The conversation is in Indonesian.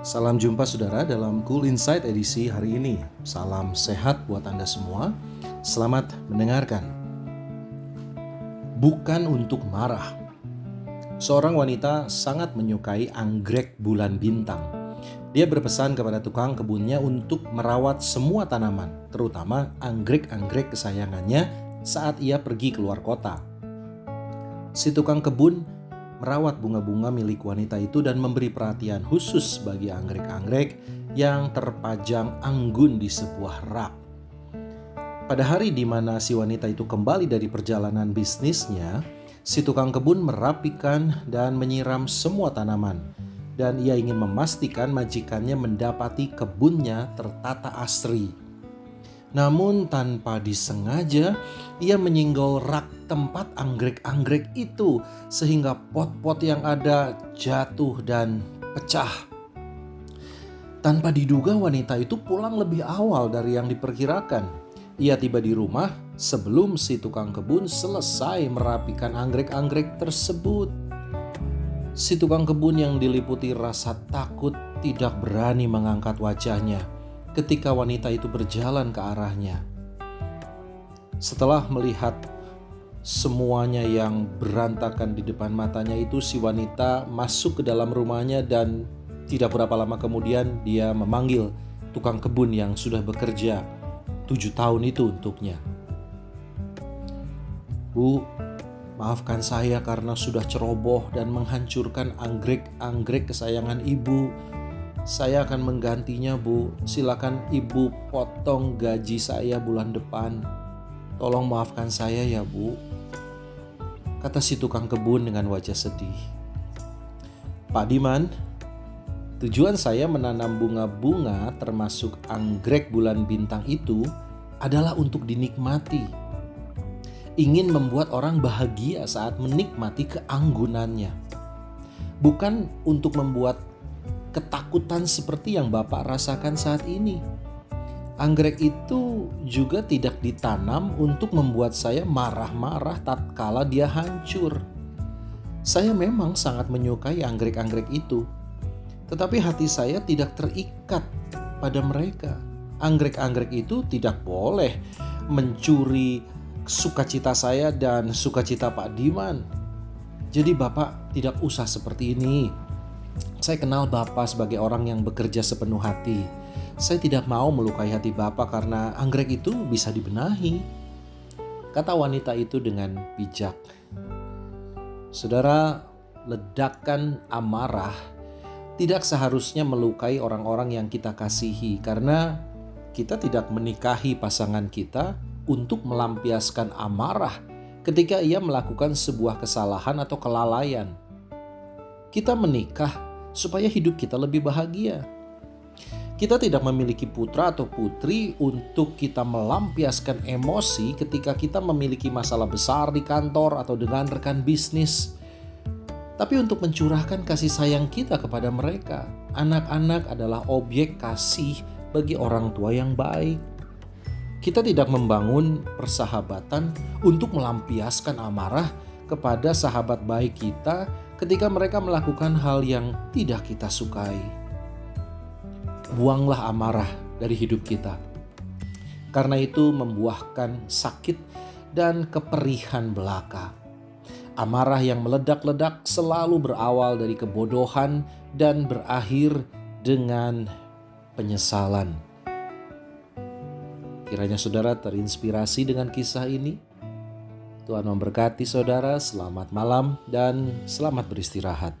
Salam jumpa saudara dalam Cool Insight edisi hari ini. Salam sehat buat Anda semua. Selamat mendengarkan. Bukan untuk marah. Seorang wanita sangat menyukai anggrek bulan bintang. Dia berpesan kepada tukang kebunnya untuk merawat semua tanaman, terutama anggrek-anggrek kesayangannya saat ia pergi keluar kota. Si tukang kebun merawat bunga-bunga milik wanita itu dan memberi perhatian khusus bagi anggrek-anggrek yang terpajang anggun di sebuah rak. Pada hari di mana si wanita itu kembali dari perjalanan bisnisnya, si tukang kebun merapikan dan menyiram semua tanaman. Dan ia ingin memastikan majikannya mendapati kebunnya tertata asri. Namun tanpa disengaja, ia menyinggol rak tempat anggrek-anggrek itu sehingga pot-pot yang ada jatuh dan pecah. Tanpa diduga wanita itu pulang lebih awal dari yang diperkirakan. Ia tiba di rumah sebelum si tukang kebun selesai merapikan anggrek-anggrek tersebut. Si tukang kebun yang diliputi rasa takut tidak berani mengangkat wajahnya ketika wanita itu berjalan ke arahnya. Setelah melihat semuanya yang berantakan di depan matanya itu si wanita masuk ke dalam rumahnya dan tidak berapa lama kemudian dia memanggil tukang kebun yang sudah bekerja tujuh tahun itu untuknya. Bu, maafkan saya karena sudah ceroboh dan menghancurkan anggrek-anggrek kesayangan ibu. Saya akan menggantinya, Bu. Silakan Ibu potong gaji saya bulan depan. Tolong maafkan saya ya, Bu. Kata si tukang kebun dengan wajah sedih. Pak Diman, tujuan saya menanam bunga-bunga termasuk anggrek bulan bintang itu adalah untuk dinikmati. Ingin membuat orang bahagia saat menikmati keanggunannya. Bukan untuk membuat ketakutan seperti yang Bapak rasakan saat ini. Anggrek itu juga tidak ditanam untuk membuat saya marah-marah tatkala dia hancur. Saya memang sangat menyukai anggrek-anggrek itu, tetapi hati saya tidak terikat pada mereka. Anggrek-anggrek itu tidak boleh mencuri sukacita saya dan sukacita Pak Diman. Jadi Bapak tidak usah seperti ini. Saya kenal Bapak sebagai orang yang bekerja sepenuh hati. Saya tidak mau melukai hati Bapak karena anggrek itu bisa dibenahi. Kata wanita itu dengan bijak. Saudara, ledakan amarah tidak seharusnya melukai orang-orang yang kita kasihi karena kita tidak menikahi pasangan kita untuk melampiaskan amarah ketika ia melakukan sebuah kesalahan atau kelalaian. Kita menikah supaya hidup kita lebih bahagia. Kita tidak memiliki putra atau putri untuk kita melampiaskan emosi ketika kita memiliki masalah besar di kantor atau dengan rekan bisnis. Tapi untuk mencurahkan kasih sayang kita kepada mereka, anak-anak adalah objek kasih bagi orang tua yang baik. Kita tidak membangun persahabatan untuk melampiaskan amarah kepada sahabat baik kita ketika mereka melakukan hal yang tidak kita sukai. Buanglah amarah dari hidup kita, karena itu membuahkan sakit dan keperihan belaka. Amarah yang meledak-ledak selalu berawal dari kebodohan dan berakhir dengan penyesalan. Kiranya saudara terinspirasi dengan kisah ini Tuhan memberkati saudara, selamat malam dan selamat beristirahat.